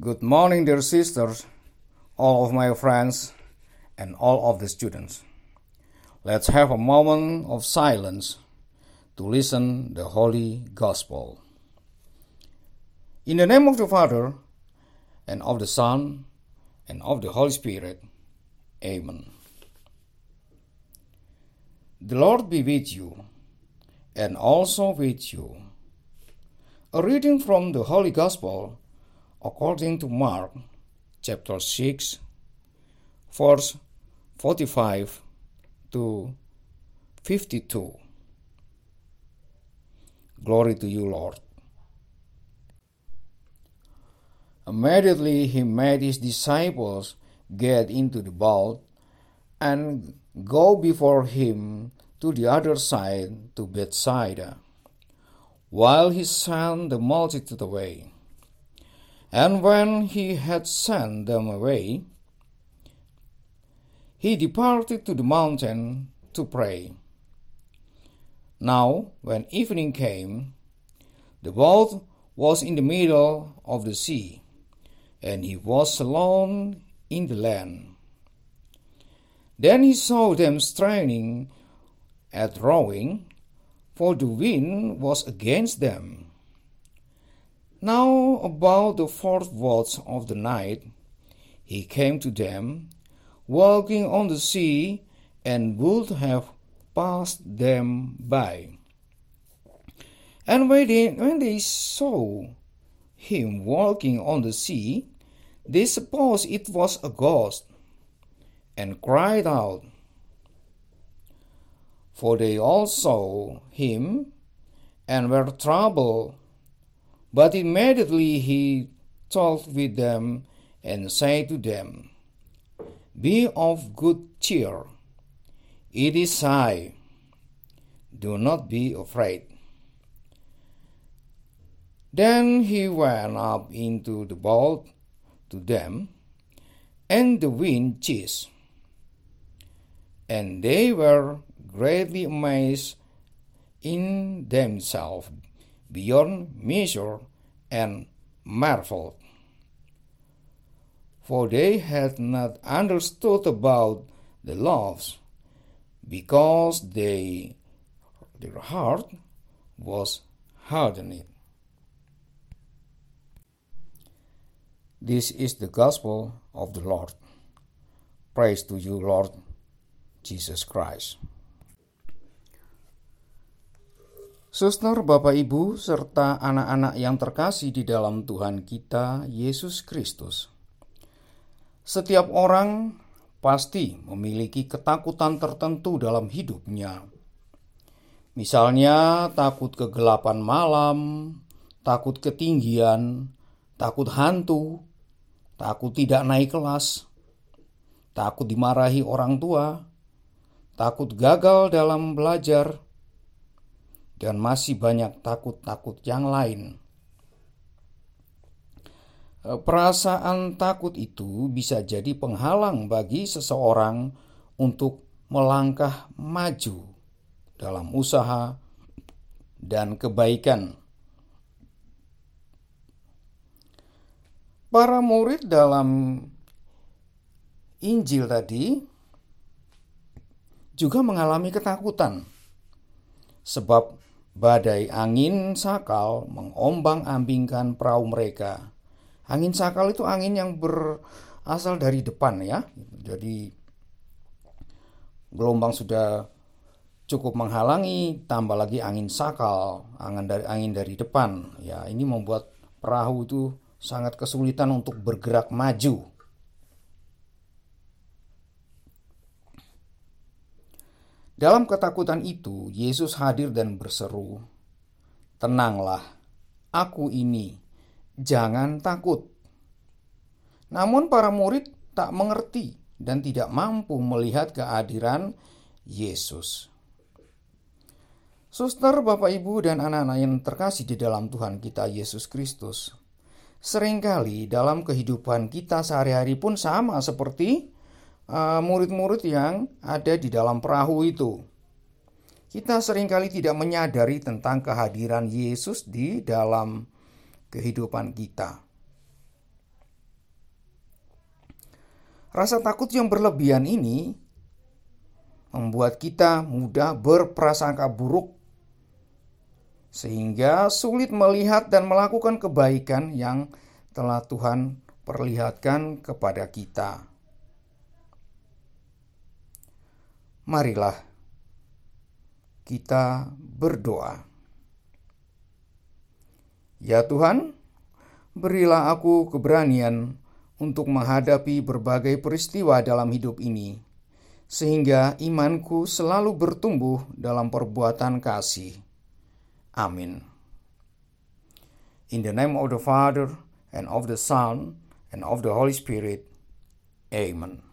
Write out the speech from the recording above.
Good morning, dear sisters, all of my friends, and all of the students. Let's have a moment of silence to listen the Holy Gospel. In the name of the Father, and of the Son, and of the Holy Spirit. Amen. The Lord be with you, and also with you. A reading from the Holy Gospel according to Mark chapter 6, verse 45 to 52. Glory to you, Lord. Immediately he made his disciples get into the boat and go before him to the other side to Bethsaida, while he sent the multitude away. And when he had sent them away, he departed to the mountain to pray. Now, when evening came, the boat was in the middle of the sea, and he was alone in the land. Then he saw them straining at rowing, for the wind was against them. Now, about the fourth watch of the night, he came to them, walking on the sea, and would have passed them by. And when they, saw him walking on the sea, they supposed it was a ghost, and cried out. For they all saw him, and were troubled but immediately he talked with them and said to them, Be of good cheer. It is I. Do not be afraid. Then he went up into the boat to them, and the wind ceased. And they were greatly amazed in themselves beyond measure and marveled. For they had not understood about the laws, because they, their heart was hardened. This is the gospel of the Lord. Praise to you, Lord Jesus Christ. Suster, Bapak, Ibu, serta anak-anak yang terkasih di dalam Tuhan kita, Yesus Kristus. Setiap orang pasti memiliki ketakutan tertentu dalam hidupnya. Misalnya, takut kegelapan malam, takut ketinggian, takut hantu, takut tidak naik kelas, takut dimarahi orang tua, takut gagal dalam belajar dan masih banyak takut-takut yang lain. E, perasaan takut itu bisa jadi penghalang bagi seseorang untuk melangkah maju dalam usaha dan kebaikan. Para murid dalam Injil tadi juga mengalami ketakutan, sebab Badai angin sakal mengombang-ambingkan perahu mereka. Angin sakal itu angin yang berasal dari depan ya. Jadi gelombang sudah cukup menghalangi, tambah lagi angin sakal, angin dari angin dari depan. Ya, ini membuat perahu itu sangat kesulitan untuk bergerak maju. Dalam ketakutan itu, Yesus hadir dan berseru, "Tenanglah, Aku ini, jangan takut." Namun, para murid tak mengerti dan tidak mampu melihat kehadiran Yesus. Suster, Bapak, Ibu, dan anak-anak yang terkasih di dalam Tuhan kita Yesus Kristus, sering kali dalam kehidupan kita sehari-hari pun sama seperti murid-murid uh, yang ada di dalam perahu itu. Kita sering kali tidak menyadari tentang kehadiran Yesus di dalam kehidupan kita. Rasa takut yang berlebihan ini membuat kita mudah berprasangka buruk, sehingga sulit melihat dan melakukan kebaikan yang telah Tuhan perlihatkan kepada kita. Marilah kita berdoa. Ya Tuhan, berilah aku keberanian untuk menghadapi berbagai peristiwa dalam hidup ini, sehingga imanku selalu bertumbuh dalam perbuatan kasih. Amin. In the name of the Father, and of the Son, and of the Holy Spirit. Amen.